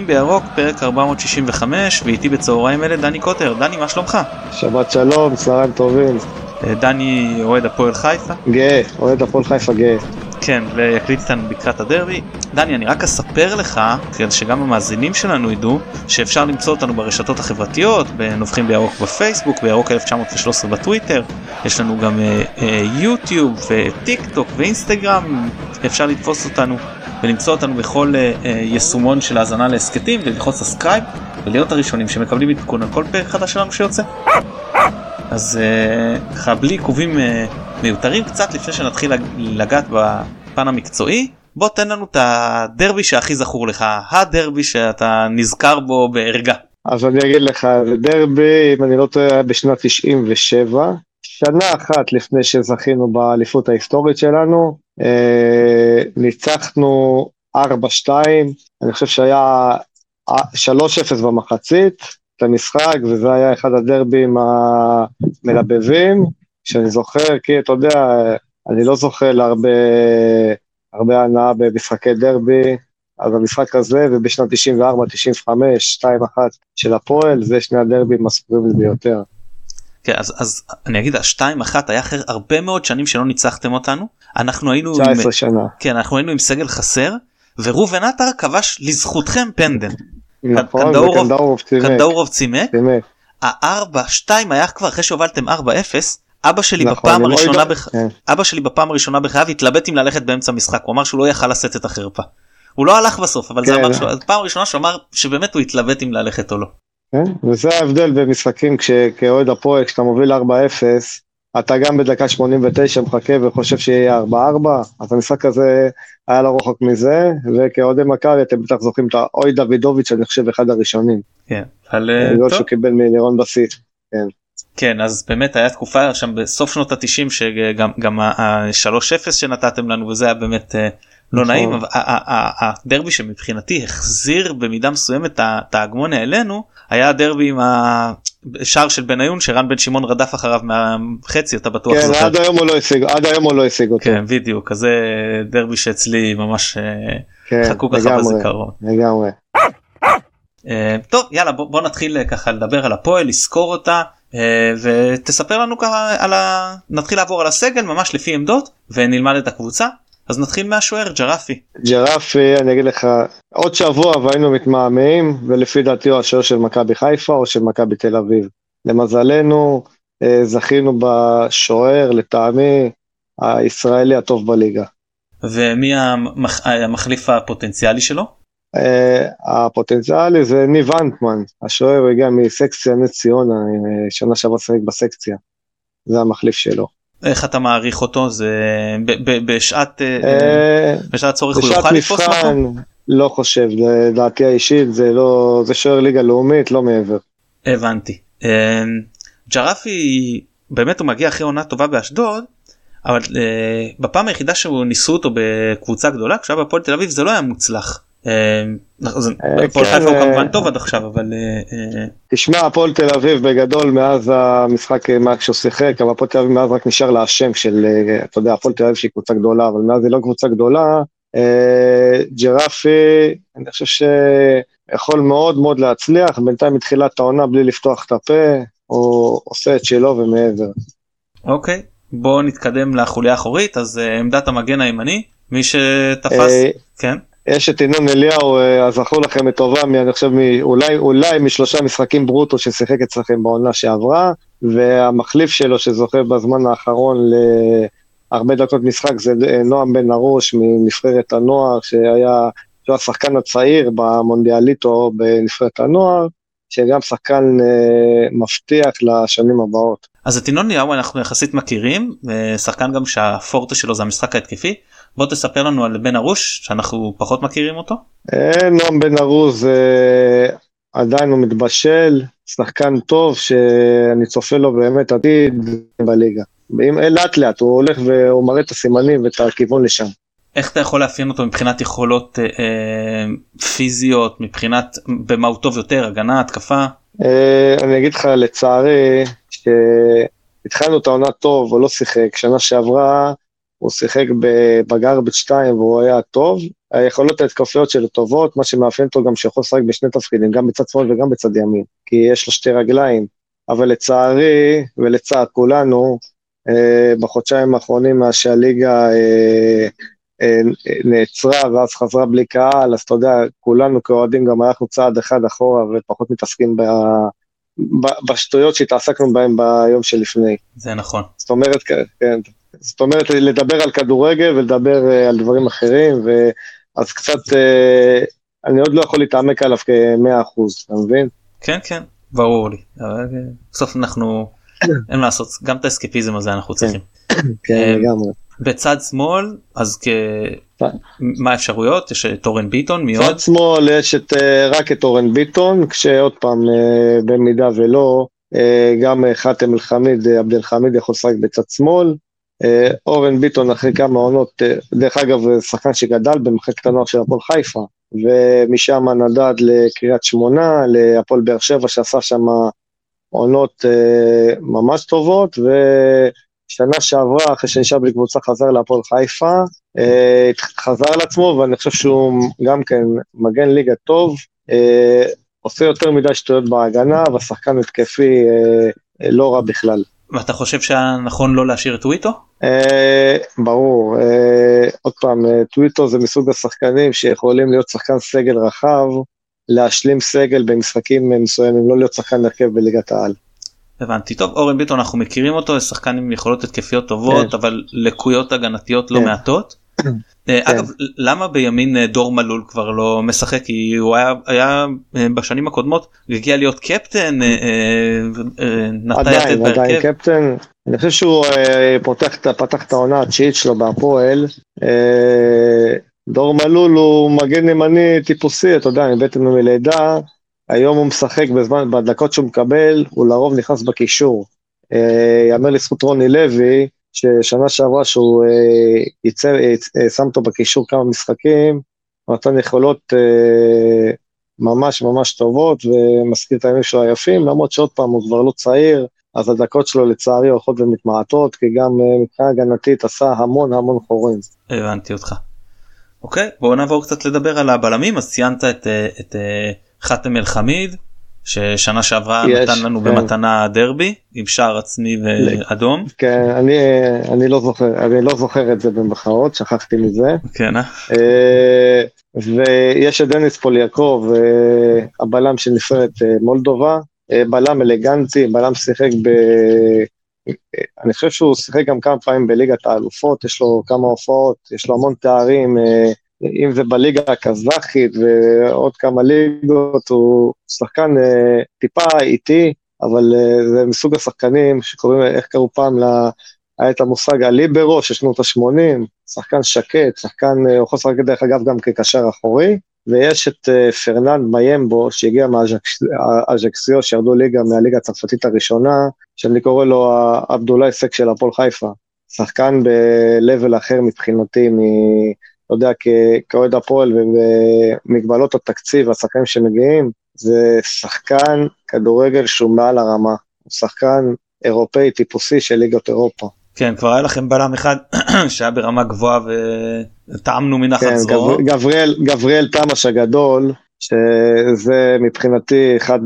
נובחים בירוק פרק 465 ואיתי בצהריים אלה דני קוטר דני מה שלומך? שבת שלום צהריים טובים. אה, דני אוהד הפועל חיפה? גאה אוהד הפועל חיפה גאה. כן ויקליט איתנו לקראת הדרבי. דני אני רק אספר לך כדי שגם המאזינים שלנו ידעו שאפשר למצוא אותנו ברשתות החברתיות בנובחים בירוק בפייסבוק בירוק 1913 בטוויטר יש לנו גם יוטיוב אה, וטיק טוק ואינסטגרם אפשר לתפוס אותנו ולמצוא אותנו בכל אה, אה, יישומון של האזנה להסכתים וללחוץ subscribe ולהיות הראשונים שמקבלים עדכון על כל פרק חדש שלנו שיוצא. אז ככה אה, בלי עיכובים מיותרים קצת לפני שנתחיל לגעת בפן המקצועי בוא תן לנו את הדרבי שהכי זכור לך הדרבי שאתה נזכר בו בערגה. אז אני אגיד לך דרבי אם אני לא טועה בשנת 97 שנה אחת לפני שזכינו באליפות ההיסטורית שלנו אה, ניצחנו 4-2 אני חושב שהיה 3-0 במחצית את המשחק וזה היה אחד הדרבים המלבבים שאני זוכר כי אתה יודע אני לא זוכר להרבה הרבה הנאה במשחקי דרבי אז המשחק הזה ובשנת 94 95 2-1 של הפועל זה שני הדרבים הספורים ביותר. כן, אז, אז אני אגיד השתיים אחת היה אחרי הרבה מאוד שנים שלא ניצחתם אותנו אנחנו היינו 19 עם, שנה כן אנחנו היינו עם סגל חסר וראובן עטר כבש לזכותכם פנדל. נכון קנדאורוב צימק. הארבע שתיים היה כבר אחרי שהובלתם 4-0 אבא שלי נכון, בפעם הראשונה בח... כן. אבא שלי בפעם הראשונה בחייו התלבט אם ללכת באמצע משחק הוא אמר שהוא לא יכל לשאת את החרפה. הוא לא הלך בסוף אבל כן. זה אמר שהוא פעם ראשונה שהוא אמר שבאמת הוא התלבט אם ללכת או לא. כן? וזה ההבדל במשחקים כשכאוהד הפועל כשאתה מוביל 4-0 אתה גם בדקה 89 מחכה וחושב שיהיה 4-4 אז המשחק הזה היה לא רחוק מזה וכאוהדי מכבי אתם בטח זוכרים את האוי דוידוביץ' אני חושב אחד הראשונים. כן. על... גול שהוא קיבל מלירון בסיס. כן. כן אז באמת היה תקופה שם בסוף שנות התשעים שגם ה-3-0 שנתתם לנו וזה היה באמת לא נכון. נעים אבל הדרבי שמבחינתי החזיר במידה מסוימת את ההגמוניה אלינו היה הדרבי עם השער של בניון שרן בן שמעון רדף אחריו מהחצי אתה בטוח כן, עד היום הוא לא השיג עד היום הוא לא השיג אותו כן בדיוק כזה דרבי שאצלי ממש כן, חכו ככה בזיכרון. לגמרי. טוב יאללה בוא, בוא נתחיל ככה לדבר על הפועל לזכור אותה ותספר לנו ככה על ה... נתחיל לעבור על הסגל ממש לפי עמדות ונלמד את הקבוצה אז נתחיל מהשוער ג'רפי. ג'רפי אני אגיד לך עוד שבוע והיינו מתמהמהים ולפי דעתי הוא השוער של מכבי חיפה או של מכבי תל אביב. למזלנו זכינו בשוער לטעמי הישראלי הטוב בליגה. ומי המח... המחליף הפוטנציאלי שלו? הפוטנציאלי זה ניב אנטמן, השוער הגיע מסקציה נס ציונה, שנה שעברה שיחק בסקציה, זה המחליף שלו. איך אתה מעריך אותו זה בשעת בשעת צורך הוא יוכל לתפוס מקום? לא חושב, דעתי האישית זה לא זה שוער ליגה לאומית לא מעבר. הבנתי. ג'רפי באמת הוא מגיע אחרי עונה טובה באשדוד אבל בפעם היחידה שהוא ניסו אותו בקבוצה גדולה כשהיה בפועל תל אביב זה לא היה מוצלח. הפועל חיפה הוא כמובן טוב עד עכשיו אבל תשמע הפועל תל אביב בגדול מאז המשחק מה כשהוא שיחק אבל הפועל תל אביב מאז רק נשאר לה השם של אתה יודע הפועל תל אביב שהיא קבוצה גדולה אבל מאז היא לא קבוצה גדולה ג'רפי אני חושב שיכול מאוד מאוד להצליח בינתיים מתחילת העונה בלי לפתוח את הפה הוא עושה את שלו ומעבר. אוקיי בוא נתקדם לחוליה האחורית אז עמדת המגן הימני מי שתפס כן. יש את ינון אליהו, הזכור לכם לטובה, אני חושב אולי, אולי משלושה משחקים ברוטו ששיחק אצלכם בעונה שעברה, והמחליף שלו שזוכה בזמן האחרון להרבה דקות משחק זה נועם בן ארוש מנבחרת הנוער, שהיה, שהוא השחקן הצעיר במונדיאליטו בנבחרת הנוער, שגם שחקן אה, מבטיח לשנים הבאות. אז את ינון אליהו אנחנו יחסית מכירים, שחקן גם שהפורטה שלו זה המשחק ההתקפי. בוא תספר לנו על בן ארוש שאנחנו פחות מכירים אותו. נועם בן ארוש עדיין הוא מתבשל, שחקן טוב שאני צופה לו באמת עתיד בליגה. לאט לאט הוא הולך והוא מראה את הסימנים ואת הכיוון לשם. איך אתה יכול לאפיין אותו מבחינת יכולות אה, אה, פיזיות מבחינת במה הוא טוב יותר הגנה התקפה? אה, אני אגיד לך לצערי שהתחלנו את העונה טוב הוא לא שיחק שנה שעברה הוא שיחק בגרבג' 2 והוא היה טוב, היכולות ההתקפיות שלו טובות, מה שמאפיין אותו גם שיכול לשחק בשני תפקידים, גם בצד שמאל וגם בצד ימין, כי יש לו שתי רגליים, אבל לצערי ולצער כולנו, אה, בחודשיים האחרונים מאז שהליגה אה, אה, נעצרה ואז חזרה בלי קהל, אז אתה יודע, כולנו כאוהדים גם הלכנו צעד אחד אחורה ופחות מתעסקים ב... בשטויות שהתעסקנו בהן ביום שלפני. זה נכון. זאת אומרת, כן, זאת אומרת, לדבר על כדורגל ולדבר על דברים אחרים, ואז קצת, אני עוד לא יכול להתעמק עליו כמאה אחוז, אתה מבין? כן, כן, ברור לי. בסוף אנחנו, אין מה לעשות, גם את האסקפיזם הזה אנחנו צריכים. כן, לגמרי. בצד שמאל אז כ... מה האפשרויות יש את אורן ביטון מי עוד? בצד שמאל יש את רק את אורן ביטון כשעוד פעם במידה ולא גם חאתם אל חמיד עבד אל חמיד יכול לשחק בצד שמאל. אורן ביטון אחרי כמה עונות דרך אגב שחקן שגדל במחלקת הנוער של הפועל חיפה ומשם נדד לקריית שמונה להפועל באר שבע שעשה שם עונות ממש טובות. ו... שנה שעברה, אחרי שנשאר בלי קבוצה, חזר להפועל חיפה, אה, חזר על עצמו, ואני חושב שהוא גם כן מגן ליגה טוב, אה, עושה יותר מדי שטויות בהגנה, והשחקן התקפי אה, לא רע בכלל. ואתה חושב שהיה נכון לא להשאיר את טוויטו? ברור, עוד פעם, טוויטו זה מסוג השחקנים שיכולים להיות שחקן סגל רחב, להשלים סגל במשחקים מסוימים, לא להיות שחקן הרכב בליגת העל. הבנתי טוב אורן ביטון אנחנו מכירים אותו שחקן עם יכולות התקפיות טובות כן. אבל לקויות הגנתיות לא כן. מעטות. אה, כן. אגב למה בימין אה, דור מלול כבר לא משחק כי הוא היה היה אה, בשנים הקודמות הגיע להיות קפטן עדיין עדיין קפטן אני חושב שהוא פותח פתח את העונה התשיעית שלו בהפועל. דור מלול הוא מגן ימני טיפוסי אתה יודע מבטן מלידה היום הוא משחק בזמן, בדקות שהוא מקבל, הוא לרוב נכנס בקישור. יאמר לזכות רוני לוי, ששנה שעברה שהוא אה, ייצר, אה, שם אותו בקישור כמה משחקים, נתן יכולות ממש ממש טובות ומזכיר את הימים שלו היפים, למרות שעוד פעם הוא כבר לא צעיר, אז הדקות שלו לצערי הולכות ומתמעטות, כי גם מבחינה הגנתית עשה המון המון חורים. הבנתי אותך. אוקיי, בואו נעבור קצת לדבר על הבלמים, אז ציינת את, את חאתם אל חמיד ששנה שעברה יש, נתן לנו כן. במתנה דרבי עם שער עצמי ואדום. כן, אני, אני לא זוכר, אני לא זוכר את זה במחאות, שכחתי מזה. כן, אה? אה ויש את דניס פוליאקוב, אה, הבלם של נבחרת אה, מולדובה, בלם אלגנטי, בלם שיחק ב... אני חושב שהוא שיחק גם כמה פעמים בליגת האלופות, יש לו כמה הופעות, יש לו המון תארים, אם זה בליגה הקזחית ועוד כמה ליגות, הוא שחקן אה, טיפה איטי, אבל אה, זה מסוג השחקנים שקוראים, איך קראו פעם, לה, היה את המושג הליברו של שנות ה-80, שחקן שקט, שחקן, הוא יכול לשחק דרך אגב גם כקשר אחורי, ויש את פרננד מיימבו שהגיע מהאז'קסיו שירדו ליגה מהליגה הצרפתית הראשונה, שאני קורא לו עבדולאי סק של הפועל חיפה. שחקן ב-level אחר מבחינתי אתה יודע, כאוהד הפועל ובמגבלות התקציב, השחקנים שמגיעים, זה שחקן כדורגל שהוא מעל הרמה, הוא שחקן אירופאי טיפוסי של ליגות אירופה. כן, כבר היה לכם בלם אחד שהיה ברמה גבוהה וטעמנו מנחת כן, זרועו. גבריאל, גבריאל תמש הגדול, שזה מבחינתי אחד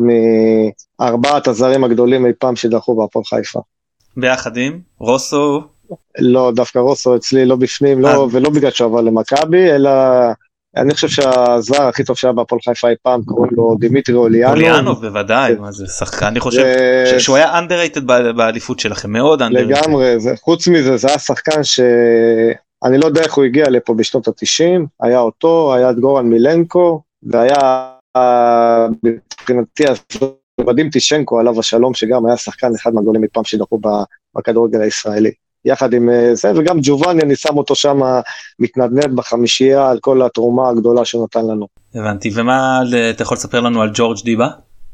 מארבעת הזרים הגדולים אי פעם שדחו בהפועל חיפה. ביחד עם רוסו לא, דווקא רוסו אצלי לא בפנים, לא, אה. ולא בגלל שהוא עבר למכבי, אלא אני חושב שהזר הכי טוב שהיה בהפועל חיפה אי פעם, קוראים לו דימיטרי אוליאנוב. אוליאנוב בוודאי, מה זה שחקן, אני חושב שהוא היה underrated באליפות שלכם, מאוד underrated. לגמרי, חוץ מזה, זה היה שחקן ש... אני לא יודע איך הוא הגיע לפה בשנות ה-90, היה אותו, היה את גורן מילנקו, והיה מבחינתי ודים טישנקו עליו השלום, שגם היה שחקן אחד מהגדולים מפעם שדחו בכדורגל הישראלי. יחד עם אה, זה, וגם ג'ובאני, אני שם אותו שם מתנדנד בחמישייה על כל התרומה הגדולה שהוא נתן לנו. הבנתי, ומה אתה יכול לספר לנו על ג'ורג' דיבה?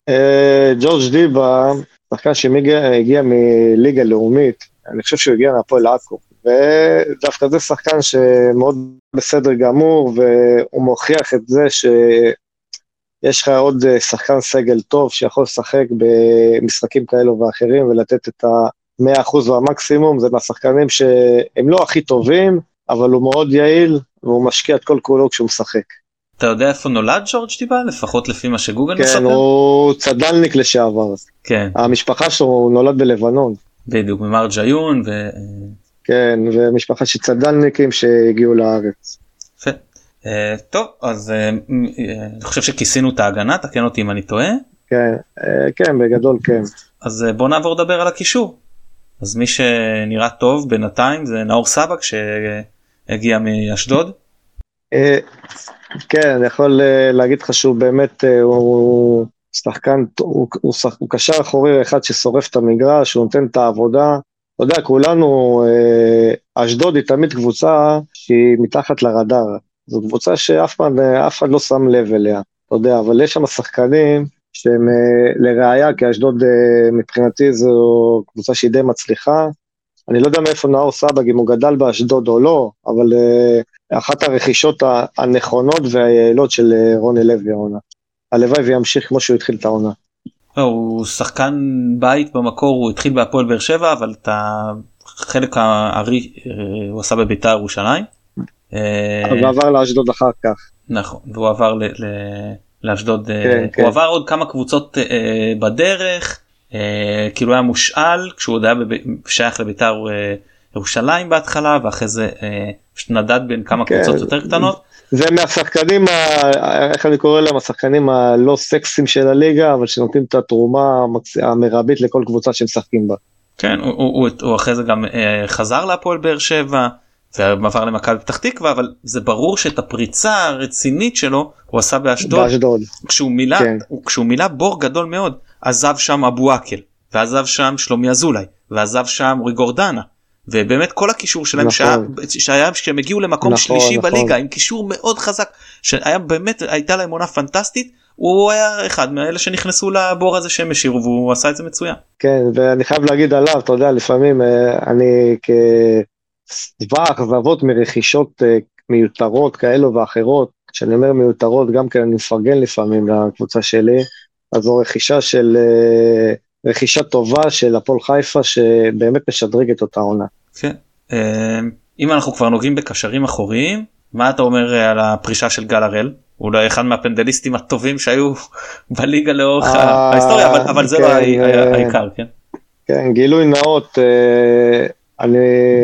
אה, ג'ורג' דיבה, שחקן שהגיע מליגה לאומית, אני חושב שהוא הגיע מהפועל עכו, ודווקא זה שחקן שמאוד בסדר גמור, והוא מוכיח את זה שיש לך עוד אה, שחקן סגל טוב שיכול לשחק במשחקים כאלו ואחרים ולתת את. 100% והמקסימום, זה מהשחקנים שהם לא הכי טובים, אבל הוא מאוד יעיל, והוא משקיע את כל כולו כשהוא משחק. אתה יודע איפה נולד ג'ורג' טיבה? לפחות לפי מה שגוגל כן, מספר? הוא צד"לניק לשעבר. כן, המשפחה שלו, הוא נולד בלבנון. בדיוק, ממר ג'יון ו... כן, ומשפחה של צד"לניקים שהגיעו לארץ. יפה. אה, טוב, אז אה, אני חושב שכיסינו את ההגנה, תקן אותי אם אני טועה. כן, כן, בגדול כן. אז בוא נעבור לדבר על הקישור. אז מי שנראה טוב בינתיים זה נאור סבק שהגיע מאשדוד. אה, כן, אני יכול אה, להגיד לך שהוא באמת, אה, הוא שחקן, הוא, הוא, שח- הוא קשר אחורי אחד ששורף את המגרש, הוא נותן את העבודה. אתה יודע, כולנו, אשדוד היא תמיד קבוצה שהיא מתחת לרדאר. זו קבוצה שאף אחד, אחד לא שם לב אליה, אתה יודע, אבל יש שם שחקנים שהם אה, לראיה, כי אשדוד אה, מבחינתי זו קבוצה שהיא די מצליחה. אני לא יודע מאיפה נאור סבג, אם הוא גדל באשדוד או לא, אבל אה, אחת הרכישות הנכונות והיעילות של רוני לוי העונה. הלוואי וימשיך כמו שהוא התחיל את העונה. לא, הוא שחקן בית במקור, הוא התחיל בהפועל באר שבע, אבל את החלק הארי הוא עשה בביתר ירושלים. אבל עבר לאשדוד אחר כך. נכון, והוא עבר לאשדוד, אה, כן, כן. הוא עבר עוד כמה קבוצות אה, בדרך, אה, כאילו היה מושאל כשהוא עוד היה בב- שייך לביתר אה, ירושלים בהתחלה ואחרי זה אה, נדד בין כמה כן. קבוצות יותר קטנות. זה מהשחקנים, ה- איך אני קורא להם, השחקנים הלא סקסיים של הליגה, אבל שנותנים את התרומה המרבית לכל קבוצה שמשחקים בה. כן, הוא, הוא, הוא, הוא אחרי זה גם אה, חזר להפועל באר שבע ועבר למכבי פתח תקווה אבל זה ברור שאת הפריצה הרצינית שלו הוא עשה באשדוד באשדוד. כשהוא מילא כן. הוא, כשהוא מילא בור גדול מאוד עזב שם אבו עקל ועזב שם שלומי אזולאי ועזב שם אורי גורדנה ובאמת כל הקישור שלהם נכון. שהיה, שהיה כשהם הגיעו למקום נכון, שלישי נכון. בליגה עם קישור מאוד חזק שהיה באמת הייתה להם עונה פנטסטית הוא היה אחד מאלה שנכנסו לבור הזה שהם השאירו והוא עשה את זה מצוין. כן, ואני חייב להגיד עליו, אתה יודע, לפעמים אה, אני כשבע אכזבות מרכישות אה, מיותרות כאלו ואחרות, כשאני אומר מיותרות, גם כן אני מפרגן לפעמים לקבוצה שלי, אז זו רכישה של, אה, רכישה טובה של הפועל חיפה, שבאמת משדרגת אותה עונה. כן. אה, אם אנחנו כבר נוגעים בקשרים אחוריים מה אתה אומר על הפרישה של גל הראל? אולי אחד מהפנדליסטים הטובים שהיו בליגה לאורך ההיסטוריה אבל, זה לא כן, העיקר כן. כן, גילוי נאות, אני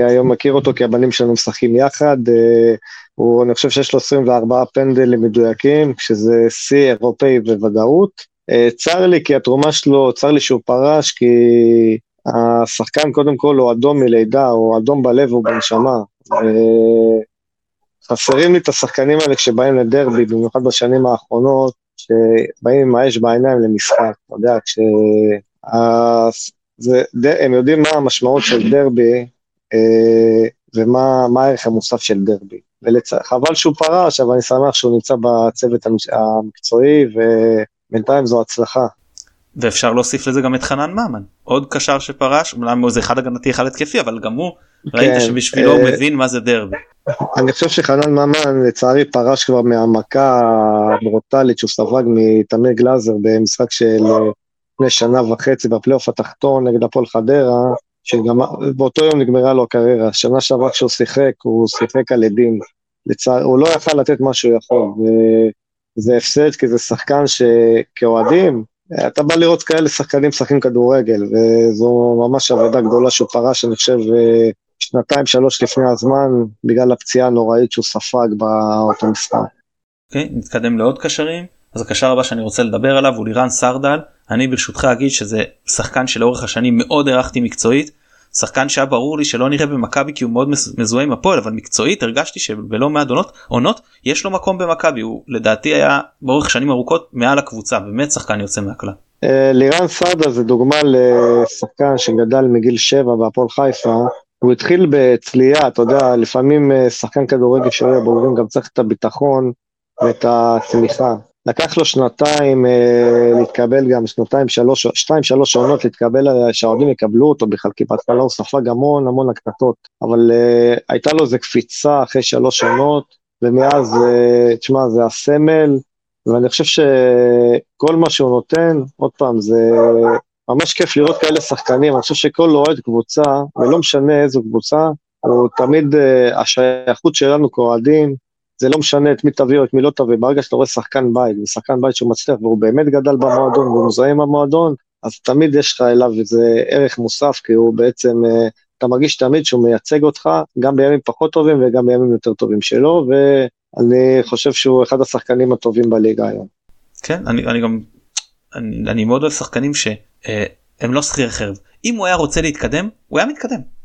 היום מכיר אותו כי הבנים שלנו משחקים יחד, אה, הוא, אני חושב שיש לו 24 פנדלים מדויקים, שזה שיא אירופאי בוודאות. אה, צר לי כי התרומה שלו, צר לי שהוא פרש, כי השחקן קודם כל הוא אדום מלידה, הוא אדום בלב ובנשמה. אה, חסרים לי את השחקנים האלה כשבאים לדרבי, במיוחד בשנים האחרונות, שבאים עם האש בעיניים למשחק, אתה יודע, כש... זה, הם יודעים מה המשמעות של דרבי אה, ומה מה הערך המוסף של דרבי. וחבל שהוא פרש, אבל אני שמח שהוא נמצא בצוות המקצועי, ובינתיים זו הצלחה. ואפשר להוסיף לזה גם את חנן ממן עוד קשר שפרש אומנם זה אחד הגנתי אחד התקפי אבל גם הוא ראית כן, שבשבילו הוא אה, מבין מה זה דרבי. אני חושב שחנן ממן לצערי פרש כבר מהמכה הברוטלית שהוא ספג מתמיר גלאזר במשחק של אה, לפני שנה וחצי בפלייאוף התחתון נגד הפועל חדרה, שגם באותו יום נגמרה לו הקריירה. שנה שעברה כשהוא שיחק, הוא שיחק על עדים. לצער, הוא לא יכל לתת מה שהוא יכול, וזה הפסד כי זה שחקן שכאוהדים, אתה בא לראות כאלה שחקנים משחקים כדורגל, וזו ממש אבדה גדולה שהוא פרש, אני חושב, אה, שנתיים שלוש לפני הזמן, בגלל הפציעה הנוראית שהוא ספג באותו משחק. אוקיי, נתקדם לעוד קשרים אז הקשר הבא שאני רוצה לדבר עליו הוא לירן סרדל אני ברשותך אגיד שזה שחקן שלאורך השנים מאוד הערכתי מקצועית שחקן שהיה ברור לי שלא נראה במכבי כי הוא מאוד מז- מזוהה עם הפועל אבל מקצועית הרגשתי שבלא מעט עונות יש לו מקום במכבי הוא לדעתי היה באורך שנים ארוכות מעל הקבוצה באמת שחקן יוצא מהכלל. אה, לירן סרדה זה דוגמה לשחקן שגדל מגיל שבע בהפועל חיפה. הוא התחיל בצלייה, אתה יודע, לפעמים אה, שחקן כדורגל שהיו הבוגרים גם צריך את הביטחון ואת התמיכה. לקח לו שנתיים אה, להתקבל גם, שנתיים, שלוש, שתיים, שלוש עונות להתקבל, אה, שהאוהדים יקבלו אותו בכלל, כי בהתחלה הוא ספג המון המון הקטטות, אבל אה, הייתה לו איזה קפיצה אחרי שלוש עונות, ומאז, אה, תשמע, זה הסמל, ואני חושב שכל מה שהוא נותן, עוד פעם, זה ממש כיף לראות כאלה שחקנים, אני חושב שכל אוהד קבוצה, ולא משנה איזו קבוצה, הוא תמיד, uh, השייכות שלנו כאוהדים, זה לא משנה את מי תביא או את מי לא תביא, ברגע שאתה רואה שחקן בית, ושחקן בית שהוא מצליח והוא באמת גדל במועדון והוא מזוהה עם המועדון, אז תמיד יש לך אליו איזה ערך מוסף, כי הוא בעצם, uh, אתה מרגיש תמיד שהוא מייצג אותך, גם בימים פחות טובים וגם בימים יותר טובים שלו, ואני חושב שהוא אחד השחקנים הטובים בליגה היום. כן, אני, אני גם, אני, אני מאוד אוהב שחקנים שהם אה, לא שכיר חרב. אם הוא היה רוצה להתקדם, הוא היה מתקדם.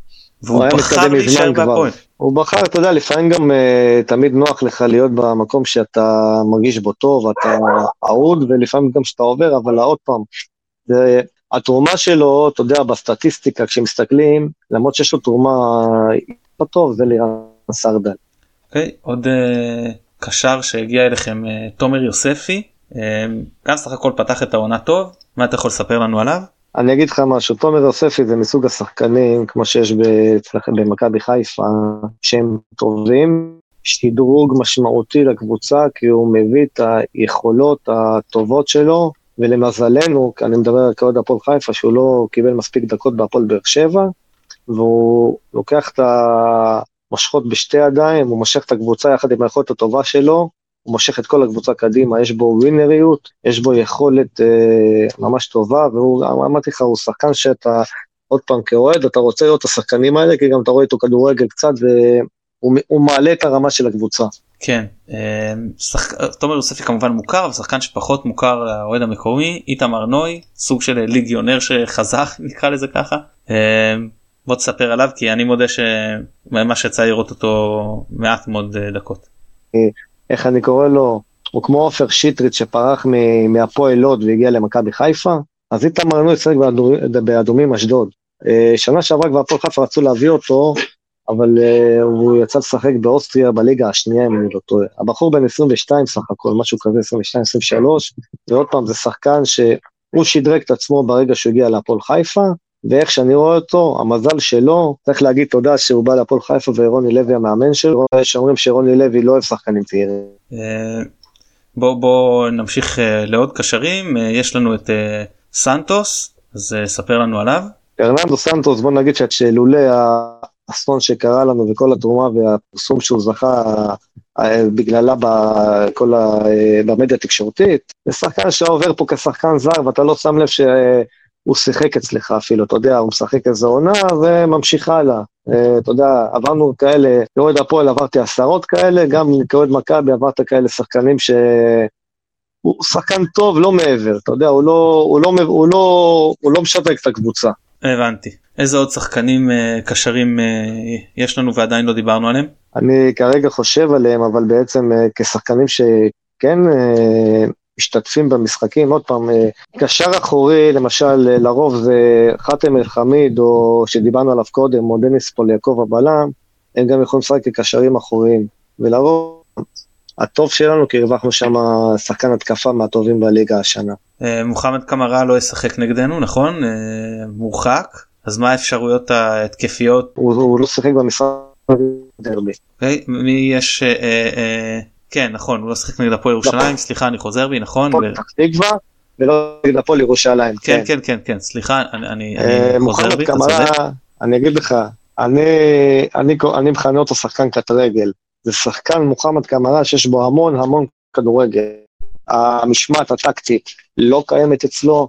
והוא בחר להישאר בהפועל. הוא בחר, אתה יודע, לפעמים גם uh, תמיד נוח לך להיות במקום שאתה מרגיש בו טוב, אתה אהוד, ולפעמים גם שאתה עובר, אבל עוד פעם, זה, התרומה שלו, אתה יודע, בסטטיסטיקה, כשמסתכלים, למרות שיש לו תרומה לא טוב, זה לירן סרדל. אוקיי, okay, עוד uh, קשר שהגיע אליכם, uh, תומר יוספי, uh, גם סך הכל פתח את העונה טוב, מה אתה יכול לספר לנו עליו? אני אגיד לך משהו, תומר יוספי זה מסוג השחקנים, כמו שיש במכבי חיפה, שהם טובים, שדרוג משמעותי לקבוצה, כי הוא מביא את היכולות הטובות שלו, ולמזלנו, אני מדבר כאוהד הפועל חיפה, שהוא לא קיבל מספיק דקות בהפועל באר שבע, והוא לוקח את המושכות בשתי ידיים, הוא מושך את הקבוצה יחד עם היכולת הטובה שלו, הוא מושך את כל הקבוצה קדימה, יש בו ווינריות, יש בו יכולת אה, ממש טובה, והוא, אמרתי לך, הוא שחקן שאתה, עוד פעם, כאוהד, אתה רוצה לראות את השחקנים האלה, כי גם אתה רואה איתו כדורגל קצת, והוא מעלה את הרמה של הקבוצה. כן, אה, שח... תומר יוספי כמובן מוכר, אבל שחקן שפחות מוכר האוהד המקומי, איתמר נוי, סוג של ליגיונר שחזך, נקרא לזה ככה. אה, בוא תספר עליו, כי אני מודה שמה שיצא לראות אותו מעט מאוד אה, דקות. איך אני קורא לו, הוא כמו עופר שטרית שפרח מהפועל לוד והגיע למכבי חיפה, אז איתמר נו ישחק באדומים אשדוד. אה, שנה שעברה כבר הפועל חיפה רצו להביא אותו, אבל uh, הוא יצא לשחק באוסטריה בליגה השנייה, אם אני לא טועה. הבחור בן 22 סך הכל, משהו כזה, 22-23, ועוד פעם, זה שחקן שהוא שדרג את עצמו ברגע שהוא הגיע להפועל חיפה, ואיך שאני רואה אותו, המזל שלו, צריך להגיד תודה שהוא בא להפועל חיפה ורוני לוי המאמן שלו, יש אומרים שרוני לוי לא אוהב שחקנים צעירים. אה, בוא בוא נמשיך אה, לעוד קשרים, אה, יש לנו את סנטוס, אז ספר לנו עליו. ארננדו סנטוס, בוא נגיד שלולא האסון שקרה לנו וכל התרומה והפרסום שהוא זכה בגללה בכל ה... במדיה התקשורתית, זה שחקן שעובר פה כשחקן זר ואתה לא שם לב ש... הוא שיחק אצלך אפילו, אתה יודע, הוא משחק איזה עונה וממשיך הלאה. אה, אתה יודע, עברנו כאלה, כאוהד הפועל עברתי עשרות כאלה, גם כאוהד מכבי עברת כאלה שחקנים ש... הוא שחקן טוב, לא מעבר, אתה יודע, הוא לא, הוא לא, הוא לא, הוא לא משדרג את הקבוצה. הבנתי. איזה עוד שחקנים uh, קשרים uh, יש לנו ועדיין לא דיברנו עליהם? אני כרגע חושב עליהם, אבל בעצם כשחקנים שכן משתתפים במשחקים, עוד פעם, אה, קשר אחורי, למשל, אה, לרוב זה חאתם אל-חמיד, או שדיברנו עליו קודם, או דניס פוליאקוב הבלם, הם גם יכולים לשחק כקשרים אחוריים. ולרוב, הטוב שלנו, כי הרווחנו שם שחקן התקפה מהטובים בליגה השנה. אה, מוחמד קמרה לא ישחק נגדנו, נכון? מורחק. אז מה האפשרויות ההתקפיות? הוא, הוא לא שיחק במשחק דרבי. אוקיי, מי יש... אה, אה, כן נכון הוא לא שיחק נגד הפועל ירושלים סליחה אני חוזר בי נכון. ולא נגד הפועל ירושלים. כן כן כן כן סליחה אני אה, חוזר בי. אני אגיד לך אני אני מכנה אותו שחקן קט רגל זה שחקן מוחמד קמרה שיש בו המון המון כדורגל. המשמעת הטקטית לא קיימת אצלו,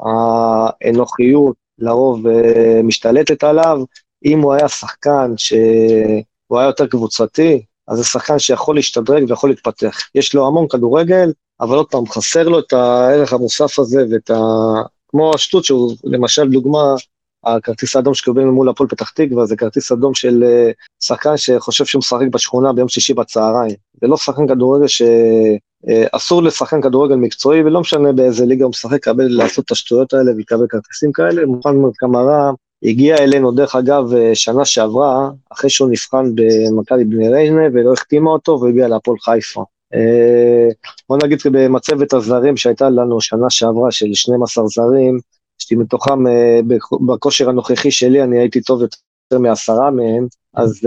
האנוכיות לרוב אה, משתלטת עליו. אם הוא היה שחקן שהוא היה יותר קבוצתי, אז זה שחקן שיכול להשתדרג ויכול להתפתח. יש לו המון כדורגל, אבל עוד פעם, חסר לו את הערך המוסף הזה ואת ה... כמו השטות שהוא, למשל, דוגמה, הכרטיס האדום שקיבל מול הפועל פתח תקווה, זה כרטיס אדום של uh, שחקן שחושב שהוא משחק בשכונה ביום שישי בצהריים. זה לא שחקן כדורגל שאסור אה, uh, לשחקן כדורגל מקצועי, ולא משנה באיזה ליגה הוא משחק, לקבל, לעשות את השטויות האלה ולקבל כרטיסים כאלה. מוכן מאוד קמרה, הגיע אלינו, דרך אגב, אה, שנה שעברה, אחרי שהוא נבחן במכבי בני ריינה ולא החתימה אותו, והוא הגיע להפועל חיפה. אה, בוא נגיד במצבת הזרים שהייתה לנו שנה שעברה, של 12 זרים, שמתוכם אה, בכושר הנוכחי שלי אני הייתי טוב יותר מעשרה מהם, אז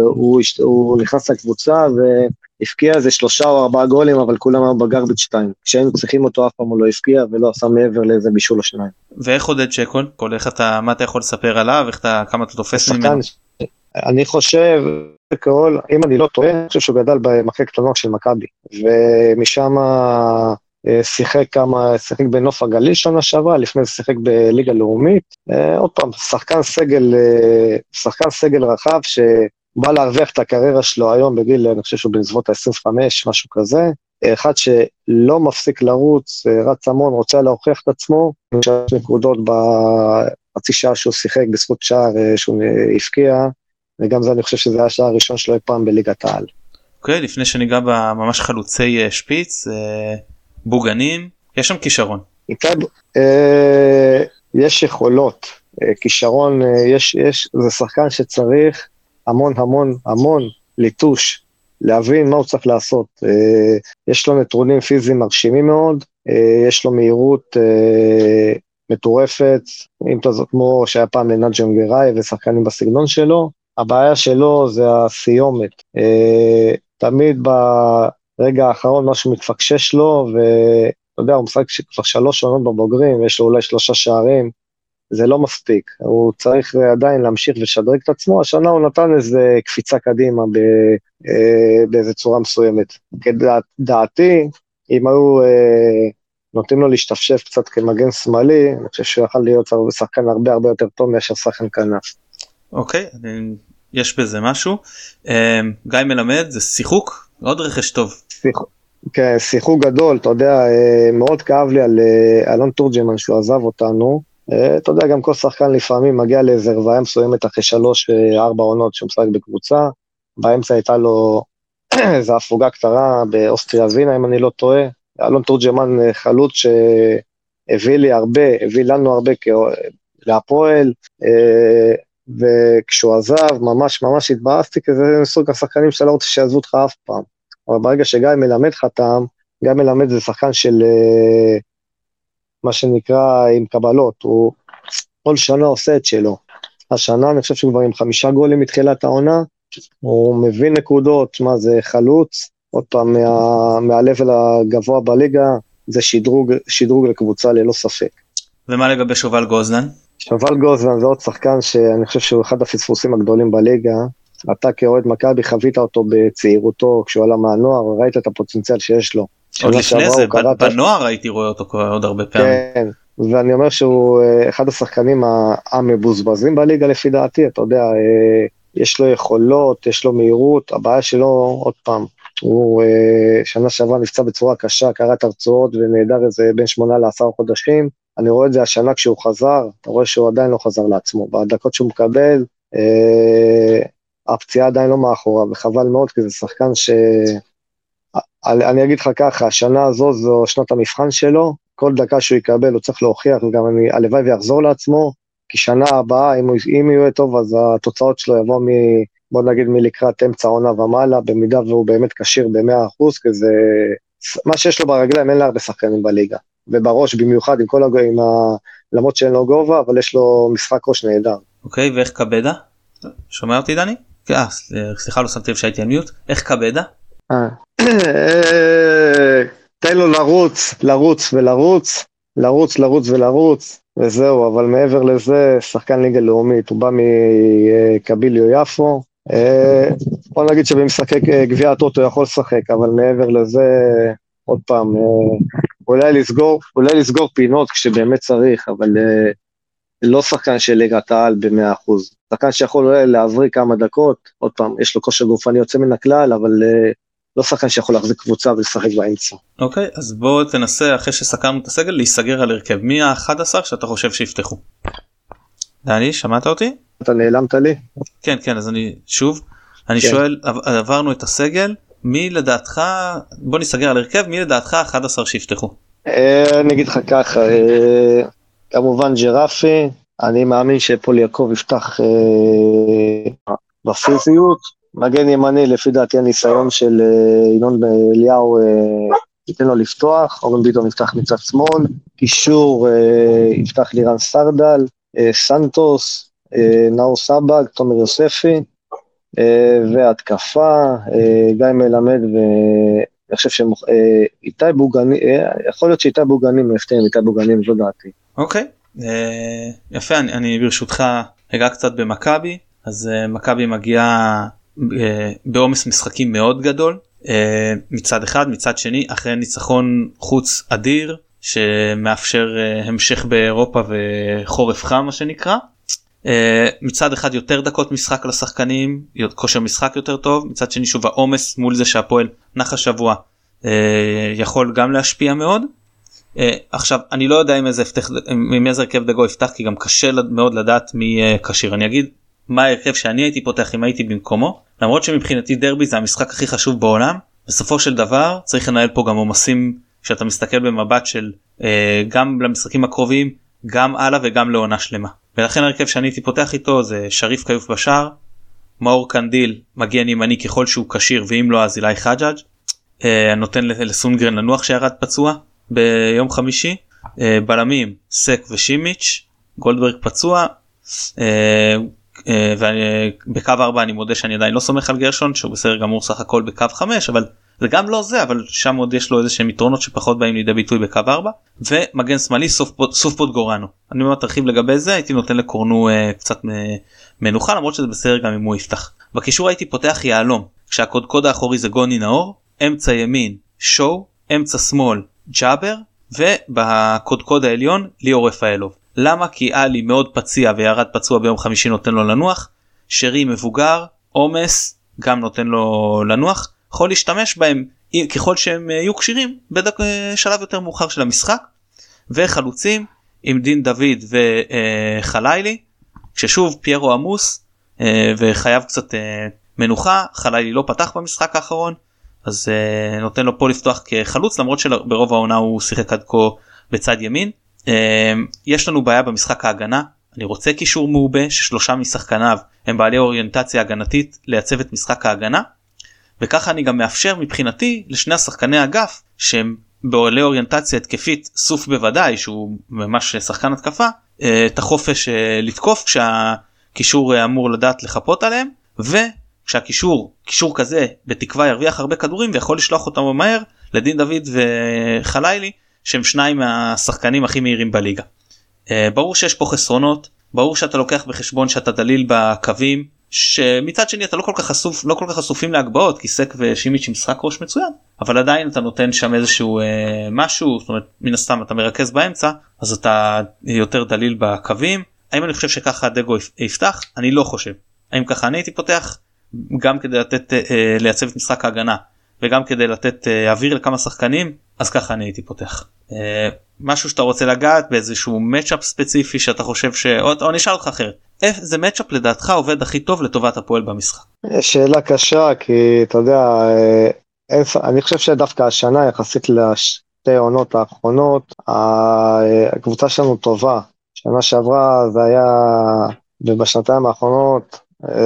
הוא, הוא נכנס לקבוצה והבקיע איזה שלושה או ארבעה גולים, אבל כולם היו בגרביץ' 2. כשהיינו צריכים אותו אף פעם הוא לא הבקיע ולא עשה מעבר לאיזה בישול או שניים. ואיך עודד שקול? כל איך אתה, מה אתה יכול לספר עליו, איך אתה, כמה אתה תופס ממנו? אני חושב, כל, אם אני לא טועה, אני חושב שהוא גדל במחלקת הנוער של מכבי, ומשם אה, שיחק כמה, שיחק בנוף הגליל שנה שעברה, לפני זה שיחק בליגה לאומית. אה, עוד פעם, שחקן סגל, אה, שחקן סגל רחב שבא להרוויח את הקריירה שלו היום בגיל, אני חושב שהוא בסביבות ה-25, משהו כזה. אחד שלא מפסיק לרוץ, רץ המון, רוצה להוכיח את עצמו, יש נקודות בחצי שעה שהוא שיחק בזכות שער שהוא הבקיע, וגם זה אני חושב שזה היה השער הראשון שלו אי פעם בליגת העל. אוקיי, okay, לפני שניגע בממש חלוצי שפיץ, בוגנים, יש שם כישרון. איתי, אה, יש יכולות, אה, כישרון, אה, יש, יש, זה שחקן שצריך המון המון המון ליטוש, להבין מה הוא צריך לעשות. אה, יש לו נתונים פיזיים מרשימים מאוד, אה, יש לו מהירות אה, מטורפת, אם אתה זאת כמו שהיה פעם לנאג'ם גראי ושחקנים בסגנון שלו, הבעיה שלו זה הסיומת. תמיד ב... רגע האחרון משהו מתפקשש לו, ואתה יודע, הוא משחק כבר שלוש עונות בבוגרים, יש לו אולי שלושה שערים, זה לא מספיק, הוא צריך עדיין להמשיך ולשדרג את עצמו, השנה הוא נתן איזה קפיצה קדימה ב, אה, באיזה צורה מסוימת. כדעתי, אם היו אה, נותנים לו להשתפשף קצת כמגן שמאלי, אני חושב שהוא יכול להיות שחקן הרבה הרבה יותר טוב מאשר שחקן כנף. אוקיי, okay, יש בזה משהו. אה, גיא מלמד זה שיחוק עוד רכש טוב. כן, שיחוק גדול, אתה יודע, אה, מאוד כאב לי על אה, אלון תורג'מן שהוא עזב אותנו. אה, אתה יודע, גם כל שחקן לפעמים מגיע לאיזה רוויה מסוימת אחרי שלוש, ארבע עונות שהוא משחק בקבוצה. באמצע הייתה לו איזו הפוגה קצרה באוסטריה וינה, אם אני לא טועה. אלון תורג'מן חלוץ שהביא לי הרבה, הביא לנו הרבה להפועל, וכשהוא עזב, ממש ממש התבאסתי, כי זה מסוג השחקנים שאתה לא רוצה שיעזבו אותך אף פעם. אבל ברגע שגיא מלמד חתם, גיא מלמד זה שחקן של אה, מה שנקרא עם קבלות, הוא כל שנה עושה את שלו. השנה אני חושב שהוא כבר עם חמישה גולים מתחילת העונה, הוא מבין נקודות, מה זה חלוץ, עוד פעם, מה, מהלבל הגבוה בליגה, זה שדרוג, שדרוג לקבוצה ללא ספק. ומה לגבי שובל גוזלן? שובל גוזלן זה עוד שחקן שאני חושב שהוא אחד הפספוסים הגדולים בליגה. אתה כאוהד מכבי חווית אותו בצעירותו כשהוא עלה מהנוער, ראית את הפוטנציאל שיש לו. עוד לפני זה, בנוער הייתי רואה אותו עוד הרבה פעמים. כן, ואני אומר שהוא אה, אחד השחקנים המבוזבזים בליגה לפי דעתי, אתה יודע, אה, יש לו יכולות, יש לו מהירות, הבעיה שלו, עוד פעם, הוא אה, שנה שעברה נפצע בצורה קשה, קרע את הרצועות ונעדר איזה בין שמונה לעשרה חודשים. אני רואה את זה השנה כשהוא חזר, אתה רואה שהוא עדיין לא חזר לעצמו. בדקות שהוא מקבל, אה, הפציעה עדיין לא מאחוריו, וחבל מאוד, כי זה שחקן ש... אני אגיד לך ככה, השנה הזו זו שנת המבחן שלו, כל דקה שהוא יקבל הוא צריך להוכיח, וגם אני, הלוואי ויחזור לעצמו, כי שנה הבאה, אם הוא, אם יהיה טוב, אז התוצאות שלו יבוא מ... בוא נגיד מלקראת אמצע העונה ומעלה, במידה והוא באמת כשיר ב-100%, כי זה... מה שיש לו ברגליים אין להרבה שחקנים בליגה. ובראש במיוחד עם כל הג... עם ה... למרות שאין לו גובה אבל יש לו משחק ראש נהדר. אוקיי ואיך קבדה? שומע אותי דני? אה, סליחה לא שמתי לב שהייתי על מיוט. איך קבדה? אה. תן לו לרוץ לרוץ ולרוץ לרוץ לרוץ ולרוץ וזהו אבל מעבר לזה שחקן ליגה לאומית הוא בא מקביליו יפו. אה, בוא נגיד שבמשחקי גביע הטוטו יכול לשחק אבל מעבר לזה עוד פעם אולי לסגור, אולי לסגור פינות כשבאמת צריך, אבל לא שחקן של ליגת העל ב-100%. שחקן שיכול אולי להבריא כמה דקות, עוד פעם, יש לו כושר גופני יוצא מן הכלל, אבל לא שחקן שיכול להחזיק קבוצה ולשחק באמצע. אוקיי, okay, אז בוא תנסה אחרי שסקרנו את הסגל להיסגר על הרכב. מי ה-11 שאתה חושב שיפתחו? דני, שמעת אותי? אתה נעלמת לי? כן, כן, אז אני שוב, אני כן. שואל, עברנו את הסגל, מי לדעתך בוא נסגר על הרכב מי לדעתך 11 שיפתחו. אה, אני אגיד לך ככה אה, כמובן ג'רפי אני מאמין שפול יעקב יפתח אה, בפיזיות מגן ימני לפי דעתי הניסיון של ינון אליהו ייתן לו לפתוח. אורן ביטון יפתח מצד שמאל. קישור יפתח לירן סרדל סנטוס נאור סבג תומר יוספי והתקפה, גיא מלמד ואני חושב שאיתי בוגני, יכול להיות שאיתי בוגני מפתיע עם איתי בוגני, זו דעתי. אוקיי, יפה, אני, אני ברשותך אגע קצת במכבי, אז מכבי מגיעה בעומס משחקים מאוד גדול מצד אחד, מצד שני אחרי ניצחון חוץ אדיר שמאפשר uh, המשך באירופה וחורף חם מה שנקרא. מצד אחד יותר דקות משחק לשחקנים, כושר משחק יותר טוב, מצד שני שוב העומס מול זה שהפועל נח השבוע יכול גם להשפיע מאוד. עכשיו אני לא יודע עם איזה, עם איזה הרכב דגו יפתח כי גם קשה מאוד לדעת מי כשיר. אני אגיד מה ההרכב שאני הייתי פותח אם הייתי במקומו למרות שמבחינתי דרבי זה המשחק הכי חשוב בעולם בסופו של דבר צריך לנהל פה גם עומסים כשאתה מסתכל במבט של אה, גם למשחקים הקרובים גם הלאה וגם לעונה שלמה. ולכן הרכב שאני הייתי פותח איתו זה שריף כיוף בשער מאור קנדיל מגן ימני ככל שהוא כשיר ואם לא אז אילי חג'אג' אה, נותן לסונגרן לנוח שירד פצוע ביום חמישי אה, בלמים סק ושימיץ' גולדברג פצוע אה, ובקו 4 אני מודה שאני עדיין לא סומך על גרשון שהוא בסדר גמור סך הכל בקו 5 אבל זה גם לא זה אבל שם עוד יש לו איזה שהם יתרונות שפחות באים לידי ביטוי בקו 4 ומגן שמאלי סוף פוט גורנו אני אומר תרחיב לגבי זה הייתי נותן לקורנו uh, קצת מנוחה למרות שזה בסדר גם אם הוא יפתח. בקישור הייתי פותח יהלום כשהקודקוד האחורי זה גוני נאור אמצע ימין שואו אמצע שמאל ג'אבר ובקודקוד העליון ליאור רפאלוב. למה? כי עלי מאוד פציע וירד פצוע ביום חמישי נותן לו לנוח, שרי מבוגר, עומס, גם נותן לו לנוח, יכול להשתמש בהם ככל שהם יהיו כשירים בשלב יותר מאוחר של המשחק. וחלוצים עם דין דוד וחלילי, כששוב פיירו עמוס אה, וחייב קצת אה, מנוחה, חלילי לא פתח במשחק האחרון, אז אה, נותן לו פה לפתוח כחלוץ למרות שברוב העונה הוא שיחק עד כה בצד ימין. אמ, יש לנו בעיה במשחק ההגנה. אני רוצה קישור מעובה ששלושה משחקניו הם בעלי אוריינטציה הגנתית לייצב את משחק ההגנה וככה אני גם מאפשר מבחינתי לשני השחקני אגף שהם בעלי אוריינטציה התקפית סוף בוודאי שהוא ממש שחקן התקפה אה, את החופש אה, לתקוף כשהקישור אה, אמור לדעת לחפות עליהם וכשהקישור קישור כזה בתקווה ירוויח הרבה כדורים ויכול לשלוח אותם מהר לדין דוד וחלילי שהם שניים מהשחקנים הכי מהירים בליגה. אה, ברור שיש פה חסרונות ברור שאתה לוקח בחשבון שאתה דליל בקווים שמצד שני אתה לא כל כך חשוף לא כל כך חשופים להגבהות כי סק ושימיץ' משחק ראש מצוין אבל עדיין אתה נותן שם איזשהו אה, משהו זאת אומרת מן הסתם אתה מרכז באמצע אז אתה יותר דליל בקווים האם אני חושב שככה דגו יפתח אני לא חושב האם ככה אני הייתי פותח גם כדי לתת אה, אה לייצב את משחק ההגנה וגם כדי לתת אה, אוויר לכמה שחקנים אז ככה אני הייתי פותח. אה, משהו שאתה רוצה לגעת באיזשהו מצ'אפ ספציפי שאתה חושב ש... או, או נשאל אותך אחרת. איזה מצ'אפ לדעתך עובד הכי טוב לטובת הפועל במשחק? שאלה קשה כי אתה יודע אה, אני חושב שדווקא השנה יחסית לשתי העונות האחרונות הקבוצה שלנו טובה. שנה שעברה זה היה ובשנתיים האחרונות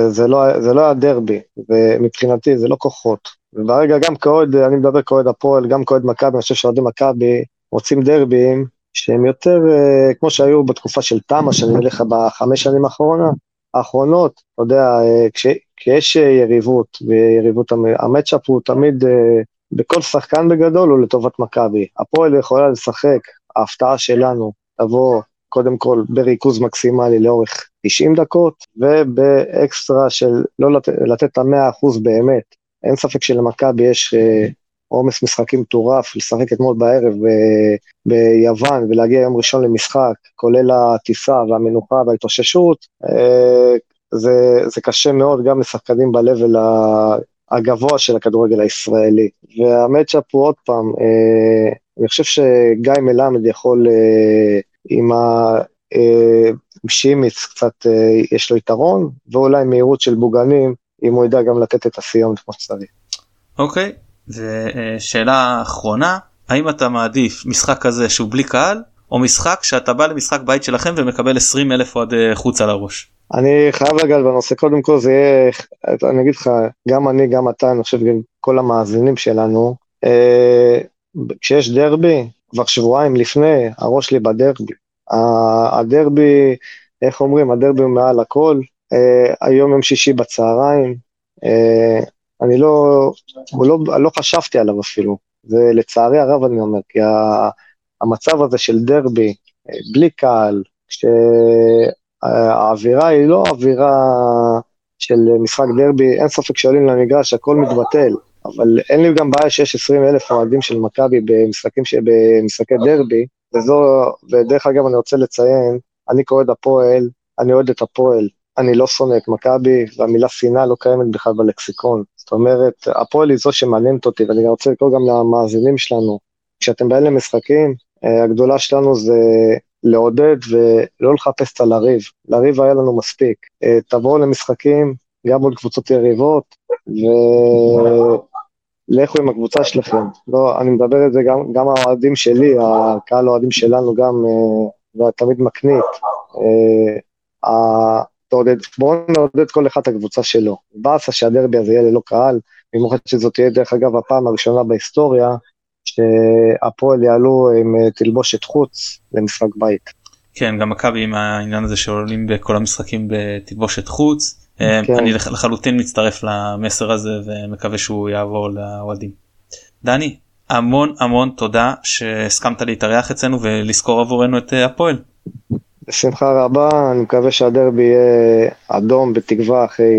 זה לא, זה לא היה דרבי ומבחינתי זה לא כוחות. וברגע גם כאוהד, אני מדבר כאוהד הפועל, גם כאוהד מכבי, אני חושב שאוהדי מכבי רוצים דרבים שהם יותר אה, כמו שהיו בתקופה של תמ"א, שאני אומר לך בחמש שנים האחרונה, האחרונות, אתה יודע, אה, כש, כשיש יריבות, ויריבות, המצ'אפ הוא תמיד, אה, בכל שחקן בגדול הוא לטובת מכבי. הפועל יכולה לשחק, ההפתעה שלנו, תבוא קודם כל בריכוז מקסימלי לאורך 90 דקות, ובאקסטרה של לא לתת, לתת את המאה אחוז באמת. אין ספק שלמכבי יש אה, עומס משחקים מטורף, לשחק אתמול בערב ב- ביוון ולהגיע יום ראשון למשחק, כולל הטיסה והמנוחה וההתאוששות, אה, זה, זה קשה מאוד גם לשחקנים ב-level הגבוה של הכדורגל הישראלי. והמצ'אפ הוא עוד פעם, אה, אני חושב שגיא מלמד יכול עם ה... שימיץ קצת יש לו יתרון, ואולי מהירות של בוגנים, אם הוא ידע גם לתת את הסיום כמו שצריך. אוקיי, ושאלה אחרונה, האם אתה מעדיף משחק כזה שהוא בלי קהל, או משחק שאתה בא למשחק בית שלכם ומקבל 20 אלף אוהד חוץ על הראש? אני חייב לגעת בנושא, קודם כל זה יהיה, אני אגיד לך, גם אני, גם אתה, אני חושב גם כל המאזינים שלנו, אה, כשיש דרבי, כבר שבועיים לפני, הראש שלי בדרבי. הדרבי, איך אומרים, הדרבי הוא מעל הכל, Uh, היום יום שישי בצהריים, אה, אני לא, לא, לא חשבתי עליו אפילו, ולצערי הרב אני אומר, כי המצב הזה של דרבי, אה, בלי קהל, כשהאווירה היא לא אווירה של משחק דרבי, אין ספק שעולים למגרש, הכל מתבטל, אבל אין לי גם בעיה שיש 20 אלף אוהדים של מכבי במשחקים, במשחקי דרבי, וזו, ודרך אגב אני רוצה לציין, אני כאוהד הפועל, אני אוהד את הפועל, אני לא שונא את מכבי, והמילה שנאה לא קיימת בכלל בלקסיקון. זאת אומרת, הפועל היא זו שמעניינת אותי, ואני רוצה לקרוא גם למאזינים שלנו, כשאתם באים למשחקים, אה, הגדולה שלנו זה לעודד ולא לחפש את הלריב. לריב היה לנו מספיק. אה, תבואו למשחקים, גם מול קבוצות יריבות, ולכו עם הקבוצה שלכם. לא, אני מדבר את זה גם, גם האוהדים שלי, הקהל האוהדים שלנו גם, אה, ותמיד מקנית. תעודד, בואו נעודד כל אחד את הקבוצה שלו. באסה שהדרבי הזה יהיה ללא קהל, במיוחד שזאת תהיה דרך אגב הפעם הראשונה בהיסטוריה שהפועל יעלו עם אה, תלבושת חוץ למשחק בית. כן, גם מכבי עם העניין הזה שעולים בכל המשחקים בתלבושת חוץ. אה, כן. אני לחלוטין מצטרף למסר הזה ומקווה שהוא יעבור לאוהדים. דני, המון המון תודה שהסכמת להתארח אצלנו ולזכור עבורנו את אה, הפועל. בשמחה רבה, אני מקווה שהדרבי יהיה אדום בתקווה אחרי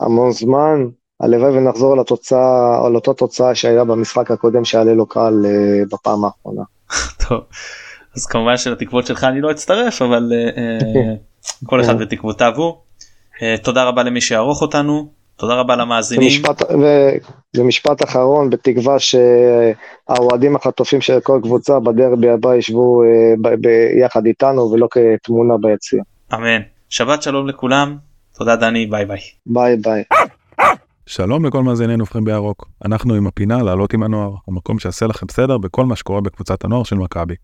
המון זמן. הלוואי ונחזור לתוצאה, או לאותה תוצאה שהיה במשחק הקודם שהיה ללא קהל אה, בפעם האחרונה. טוב, אז כמובן שלתקוות שלך אני לא אצטרף, אבל אה, אה, כל אחד בתקוותיו הוא. תודה רבה למי שיערוך אותנו, תודה רבה למאזינים. ומשפט, ומשפט אחרון, בתקווה שהאוהדים החטופים של כל קבוצה בדרבי הבא ישבו ביחד איתנו ולא כתמונה ביציע. אמן. שבת שלום לכולם, תודה דני, ביי ביי. ביי ביי. שלום לכל מאזיני נובחים בירוק, אנחנו עם הפינה לעלות עם הנוער, המקום שיעשה לכם סדר בכל מה שקורה בקבוצת הנוער של מכבי.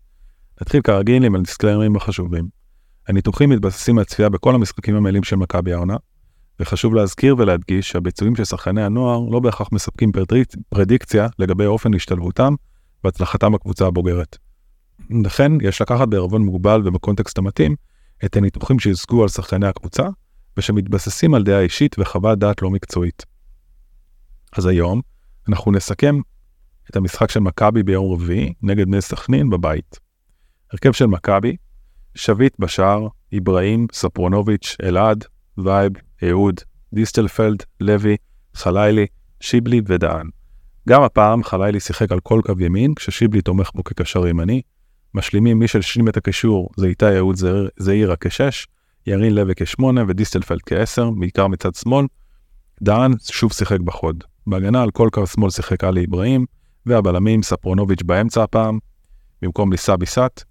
נתחיל כרגיל עם הדיסקליימרים החשובים. הניתוחים מתבססים על צפייה בכל המשחקים המלאים של מכבי העונה, וחשוב להזכיר ולהדגיש שהביצועים של שחקני הנוער לא בהכרח מספקים פרדיקציה לגבי אופן השתלבותם והצלחתם בקבוצה הבוגרת. לכן יש לקחת בערבון מוגבל ובקונטקסט המתאים את הניתוחים שיושגו על שחקני הקבוצה, ושמתבססים על דעה אישית וחוות דעת לא מקצועית. אז היום אנחנו נסכם את המשחק של מכבי ביום רביעי נגד בני סכנין בבית. הרכב של מכבי, שביט בשער, איברהים, ספרונוביץ', אלעד, וייב, אהוד, דיסטלפלד, לוי, חלילי, שיבלי ודהן. גם הפעם חלילי שיחק על כל קו ימין, כששיבלי תומך בו כקשר ימני. משלימים מי שהשלים את הקישור זה איתי אהוד זעירה כשש, ירין לוי כשמונה ודיסטלפלד כעשר, בעיקר מצד שמאל. דהן שוב שיחק בחוד. בהגנה על כל קו שמאל שיחק עלי אברהים, והבלמים ספרונוביץ' באמצע הפעם, במקום ליסה ביסת.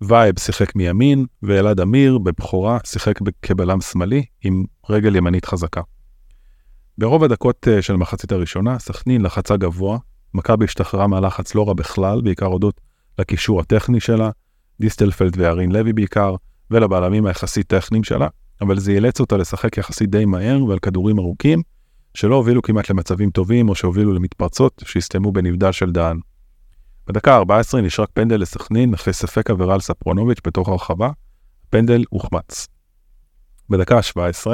וייב שיחק מימין, ואלעד אמיר בבכורה שיחק כבלם שמאלי עם רגל ימנית חזקה. ברוב הדקות אה, של המחצית הראשונה, סכנין לחצה גבוה, מכבי השתחררה מהלחץ לא רע בכלל, בעיקר הודות לקישור הטכני שלה, דיסטלפלד וירין לוי בעיקר, ולבלמים היחסית טכניים שלה, אבל זה אילץ אותה לשחק יחסית די מהר ועל כדורים ארוכים, שלא הובילו כמעט למצבים טובים או שהובילו למתפרצות שהסתיימו בנבדל של דהן. בדקה ה-14 נשרק פנדל לסכנין אחרי ספק עבירה על ספרונוביץ' בתוך הרחבה, פנדל הוחמץ. בדקה ה-17,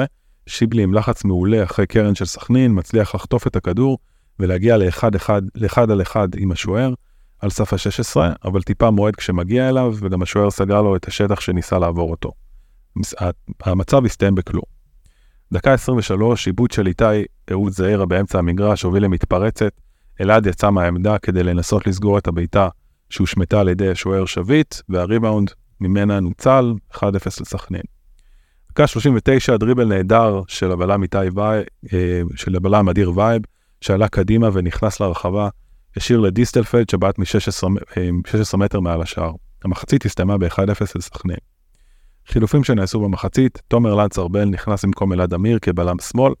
שיבלי עם לחץ מעולה אחרי קרן של סכנין מצליח לחטוף את הכדור ולהגיע לאחד אחד, לאחד על אחד עם השוער על סף ה-16, אבל טיפה מועד כשמגיע אליו וגם השוער סגר לו את השטח שניסה לעבור אותו. המצב הסתיים בכלום. דקה 23, איבוד של איתי אהוד זעירה באמצע המגרש הוביל למתפרצת. אלעד יצא מהעמדה כדי לנסות לסגור את הבעיטה שהושמטה על ידי השוער שביט, והריבאונד ממנה נוצל 1-0 לסכנין. דקה 39, דריבל נהדר של הבלם איתי וייב, אה, של הבלם אדיר וייב, שעלה קדימה ונכנס לרחבה, השאיר לדיסטלפלד שבעט מ-16 מטר מעל השער. המחצית הסתיימה ב-1-0 לסכנין. חילופים שנעשו במחצית, תומר לנץ ארבל נכנס במקום אלעד אמיר כבלם שמאל.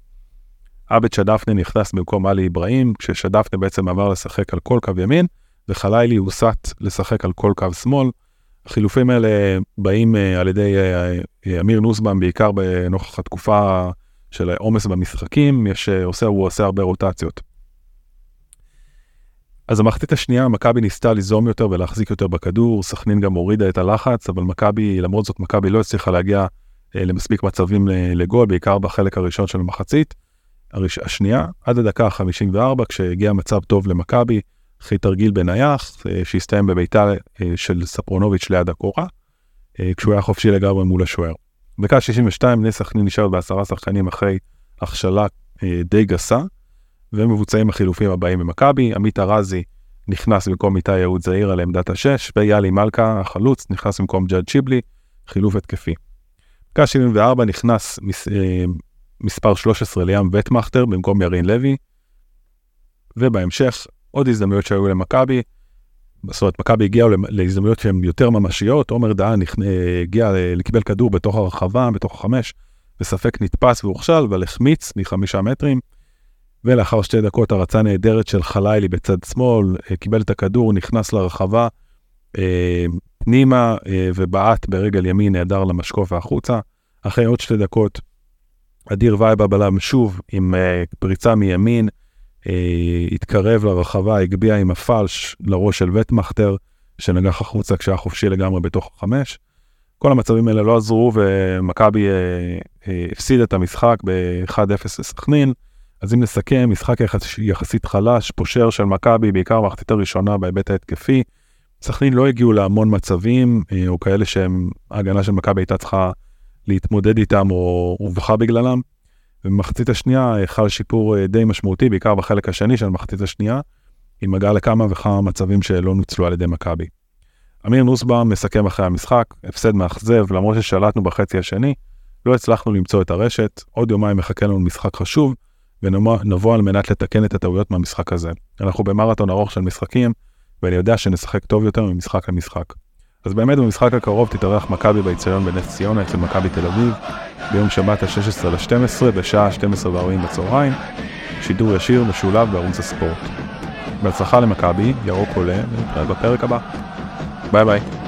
עבד שדפנה נכנס במקום עלי אברהים, כששדפנה בעצם עבר לשחק על כל קו ימין, וחלילי הוסט לשחק על כל קו שמאל. החילופים האלה באים uh, על ידי uh, אמיר נוסבאום, בעיקר בנוכח התקופה של העומס במשחקים, יש, עושה, הוא עושה הרבה רוטציות. אז המחצית השנייה, מכבי ניסתה ליזום יותר ולהחזיק יותר בכדור, סכנין גם הורידה את הלחץ, אבל מכבי, למרות זאת מכבי לא הצליחה להגיע אה, למספיק מצבים לגול, בעיקר בחלק הראשון של המחצית. הראש... השנייה עד הדקה ה-54 כשהגיע מצב טוב למכבי, אחרי תרגיל בנייח אה, שהסתיים בביתה אה, של ספרונוביץ' ליד הקורה, אה, כשהוא היה חופשי לגמרי מול השוער. דקה 62 בני סכנין נשארת בעשרה שחקנים אחרי הכשלה די גסה, ומבוצעים החילופים הבאים במכבי, עמית ארזי נכנס במקום איתי יהוד זעיר על עמדת השש, ויאלי מלכה החלוץ נכנס במקום ג'אד שיבלי, חילוף התקפי. דקה 74 נכנס מס, מספר 13 ליאם וטמכטר במקום ירין לוי, ובהמשך עוד הזדמנויות שהיו למכבי, זאת אומרת מכבי הגיעו להזדמנויות שהן יותר ממשיות, עומר דהן אה, הגיע, לקיבל כדור בתוך הרחבה, בתוך החמש, בספק נתפס והוכשל, אבל החמיץ מחמישה מטרים. ולאחר שתי דקות הרצה נהדרת של חלילי בצד שמאל, אה, קיבל את הכדור, נכנס לרחבה אה, פנימה ובעט ברגל ימין נהדר למשקוף והחוצה. אחרי עוד שתי דקות, אדיר וייבה בלם שוב עם פריצה מימין, התקרב לרחבה, הגביה עם הפלש לראש של וטמכטר, שנגח החוצה כשהיה חופשי לגמרי בתוך החמש. כל המצבים האלה לא עזרו ומכבי הפסיד את המשחק ב-1-0 לסכנין. אז אם נסכם, משחק יחס, יחסית חלש, פושר של מכבי, בעיקר במחצית הראשונה בהיבט ההתקפי. סכנין לא הגיעו להמון מצבים, אה, או כאלה שהם, ההגנה של מכבי הייתה צריכה להתמודד איתם או הובכה בגללם. ובמחצית השנייה אה, חל שיפור אה, די משמעותי, בעיקר בחלק השני של המחצית השנייה, עם הגעה לכמה וכמה מצבים שלא נוצלו על ידי מכבי. אמיר נוסבאום מסכם אחרי המשחק, הפסד מאכזב, למרות ששלטנו בחצי השני, לא הצלחנו למצוא את הרשת, עוד יומיים מחכה לנו משחק חשוב, ונבוא על מנת לתקן את הטעויות מהמשחק הזה. אנחנו במרתון ארוך של משחקים, ואני יודע שנשחק טוב יותר ממשחק למשחק. אז באמת במשחק הקרוב תתארח מכבי באיצטדיון בנס ציונה אצל מכבי תל אביב, ביום שבת ה-16 ל-12 בשעה 12:40 בצהריים, שידור ישיר משולב בערוץ הספורט. בהצלחה למכבי, ירוק עולה, ונתראה בפרק הבא. ביי ביי.